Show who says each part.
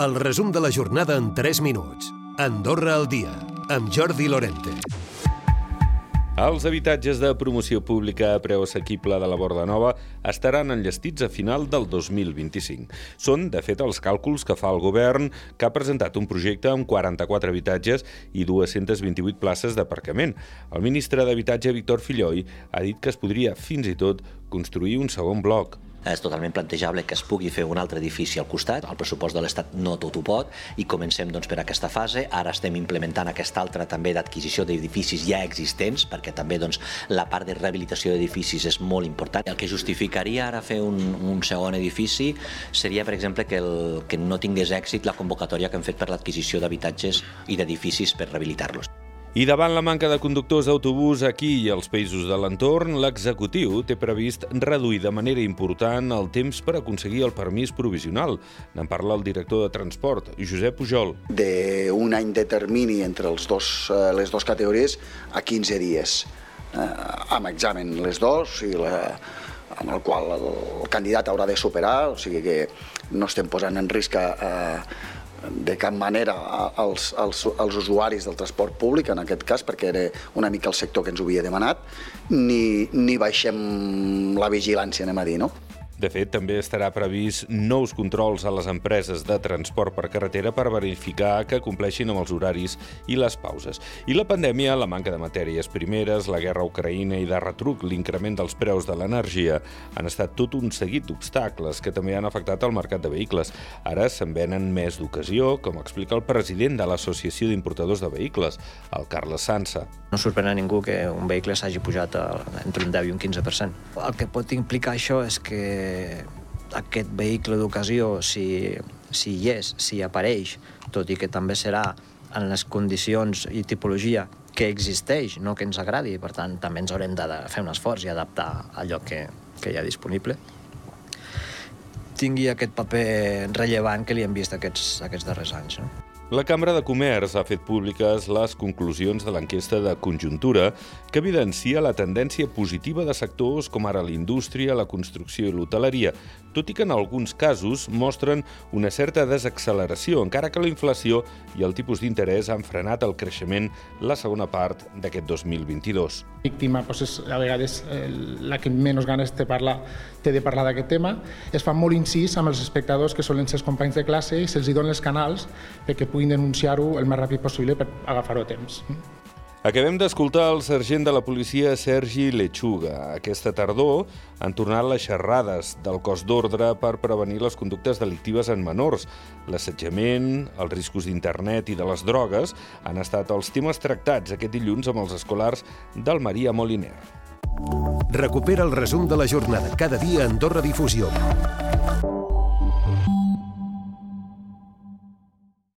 Speaker 1: El resum de la jornada en 3 minuts. Andorra al dia, amb Jordi Lorente.
Speaker 2: Els habitatges de promoció pública a preu assequible de la Borda Nova estaran enllestits a final del 2025. Són, de fet, els càlculs que fa el govern, que ha presentat un projecte amb 44 habitatges i 228 places d'aparcament. El ministre d'Habitatge, Víctor Filloi, ha dit que es podria, fins i tot, construir un segon bloc
Speaker 3: és totalment plantejable que es pugui fer un altre edifici al costat, el pressupost de l'Estat no tot ho pot, i comencem doncs, per aquesta fase. Ara estem implementant aquesta altra també d'adquisició d'edificis ja existents, perquè també doncs, la part de rehabilitació d'edificis és molt important. El que justificaria ara fer un, un segon edifici seria, per exemple, que, el, que no tingués èxit la convocatòria que hem fet per l'adquisició d'habitatges i d'edificis per rehabilitar-los.
Speaker 2: I davant la manca de conductors d'autobús aquí i als països de l'entorn, l'executiu té previst reduir de manera important el temps per aconseguir el permís provisional. N'en parla el director de Transport, Josep Pujol.
Speaker 4: D'un any de termini entre els dos, eh, les dues categories a 15 dies, eh, amb examen les dos i la, amb el qual el, el candidat haurà de superar, o sigui que no estem posant en risc a, a de cap manera als, als, als usuaris del transport públic, en aquest cas, perquè era una mica el sector que ens ho havia demanat, ni, ni baixem la vigilància, anem a dir, no?
Speaker 2: De fet, també estarà previst nous controls a les empreses de transport per carretera per verificar que compleixin amb els horaris i les pauses. I la pandèmia, la manca de matèries primeres, la guerra a Ucraïna i de retruc l'increment dels preus de l'energia han estat tot un seguit d'obstacles que també han afectat el mercat de vehicles. Ara se'n venen més d'ocasió, com explica el president de l'Associació d'Importadors de Vehicles, el Carles Sansa.
Speaker 5: No sorprèn a ningú que un vehicle s'hagi pujat entre un 10 i un 15%. El que pot implicar això és que aquest vehicle d'ocasió, si, si hi és, si apareix, tot i que també serà en les condicions i tipologia que existeix, no que ens agradi, per tant també ens haurem de fer un esforç i adaptar allò que, que hi ha disponible tingui aquest paper rellevant que li hem vist aquests, aquests darrers anys. No?
Speaker 2: La Cambra de Comerç ha fet públiques les conclusions de l'enquesta de conjuntura que evidencia la tendència positiva de sectors com ara la indústria, la construcció i l'hoteleria, tot i que en alguns casos mostren una certa desacceleració, encara que la inflació i el tipus d'interès han frenat el creixement la segona part d'aquest 2022.
Speaker 6: Víctima doncs, és a vegades eh, la que menys ganes té, parlar, té de parlar d'aquest tema. Es fa molt incís amb els espectadors que solen ser els companys de classe i se'ls donen els canals perquè puguin denunciar-ho el més ràpid possible per agafar-ho a temps.
Speaker 2: Acabem d'escoltar el sergent de la policia Sergi Lechuga. Aquesta tardor han tornat les xerrades del cos d'ordre per prevenir les conductes delictives en menors. L'assetjament, els riscos d'internet i de les drogues han estat els temes tractats aquest dilluns amb els escolars del Maria Moliner.
Speaker 1: Recupera el resum de la jornada cada dia a Andorra Difusió.